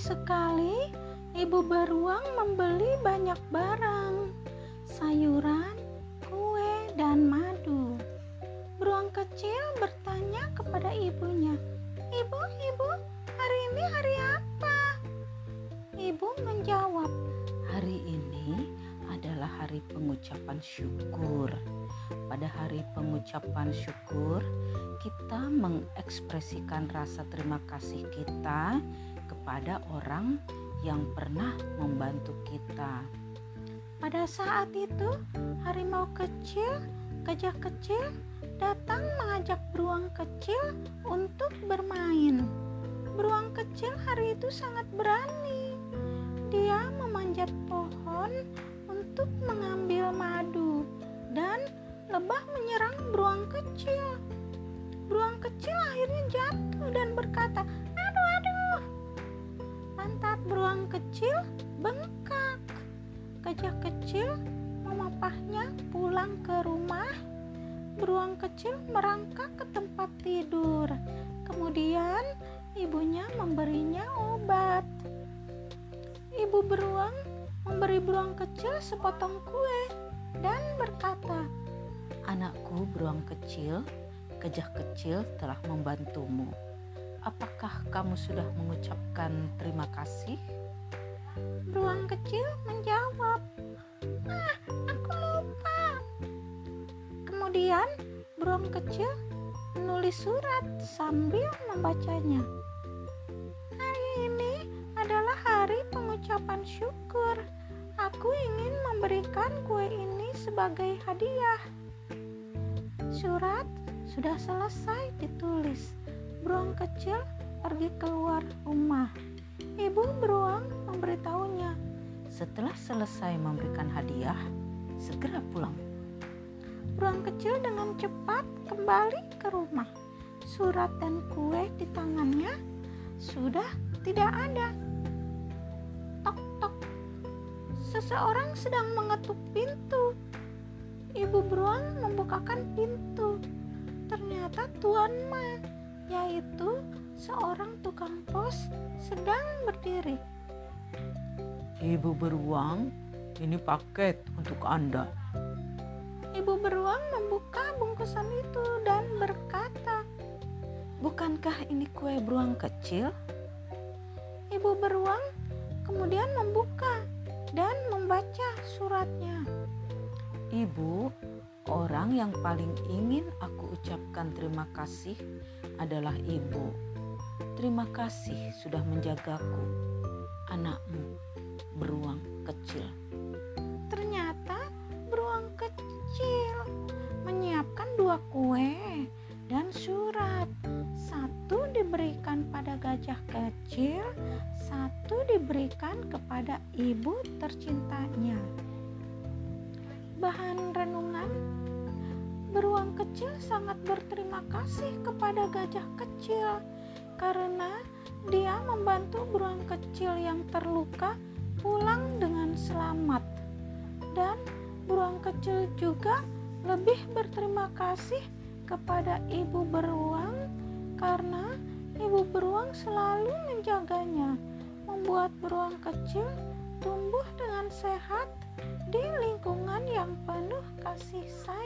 sekali, ibu beruang membeli banyak barang, sayuran, kue, dan madu. Beruang kecil bertanya kepada ibunya, "Ibu, ibu, hari ini hari apa?" Ibu menjawab, Hari ini adalah hari pengucapan syukur. Pada hari pengucapan syukur, kita mengekspresikan rasa terima kasih kita kepada orang yang pernah membantu kita. Pada saat itu, harimau kecil, gajah kecil datang mengajak beruang kecil untuk bermain. Beruang kecil hari itu sangat berani. Dia memanjat pohon untuk mengambil madu dan lebah menyerang beruang kecil. Bengkak. Gajah kecil memapahnya pulang ke rumah. Beruang kecil merangkak ke tempat tidur. Kemudian ibunya memberinya obat. Ibu beruang memberi beruang kecil sepotong kue dan berkata, Anakku beruang kecil, gajah kecil telah membantumu. Apakah kamu sudah mengucapkan terima kasih? Beruang kecil menjawab, "Ah, aku lupa." Kemudian beruang kecil menulis surat sambil membacanya. Hari ini adalah hari pengucapan syukur. Aku ingin memberikan kue ini sebagai hadiah. Surat sudah selesai ditulis. Beruang kecil pergi keluar rumah. Ibu beruang memberitahunya, Setelah selesai memberikan hadiah, segera pulang. Beruang kecil dengan cepat kembali ke rumah. Surat dan kue di tangannya sudah tidak ada. Tok tok. Seseorang sedang mengetuk pintu. Ibu beruang membukakan pintu. Ternyata Tuan Ma, seorang tukang pos, sedang berdiri. Ibu beruang, ini paket untuk Anda. Ibu beruang membuka bungkusan itu dan berkata, Bukankah ini kue beruang kecil? Ibu beruang kemudian membuka dan membaca suratnya. Ibu, orang yang paling ingin aku ucapkan terima kasih adalah ibu. Terima kasih sudah menjagaku, anakmu, beruang kecil. Ternyata beruang kecil menyiapkan dua kue dan surat. Satu diberikan pada gajah kecil, satu diberikan kepada ibu tercintanya. Bahan renungan Beruang kecil sangat berterima kasih kepada gajah kecil karena dia membantu beruang kecil yang terluka pulang dengan selamat. Dan beruang kecil juga lebih berterima kasih kepada ibu beruang karena ibu beruang selalu menjaganya, membuat beruang kecil tumbuh dengan sehat di lingkungan yang penuh kasih sayang.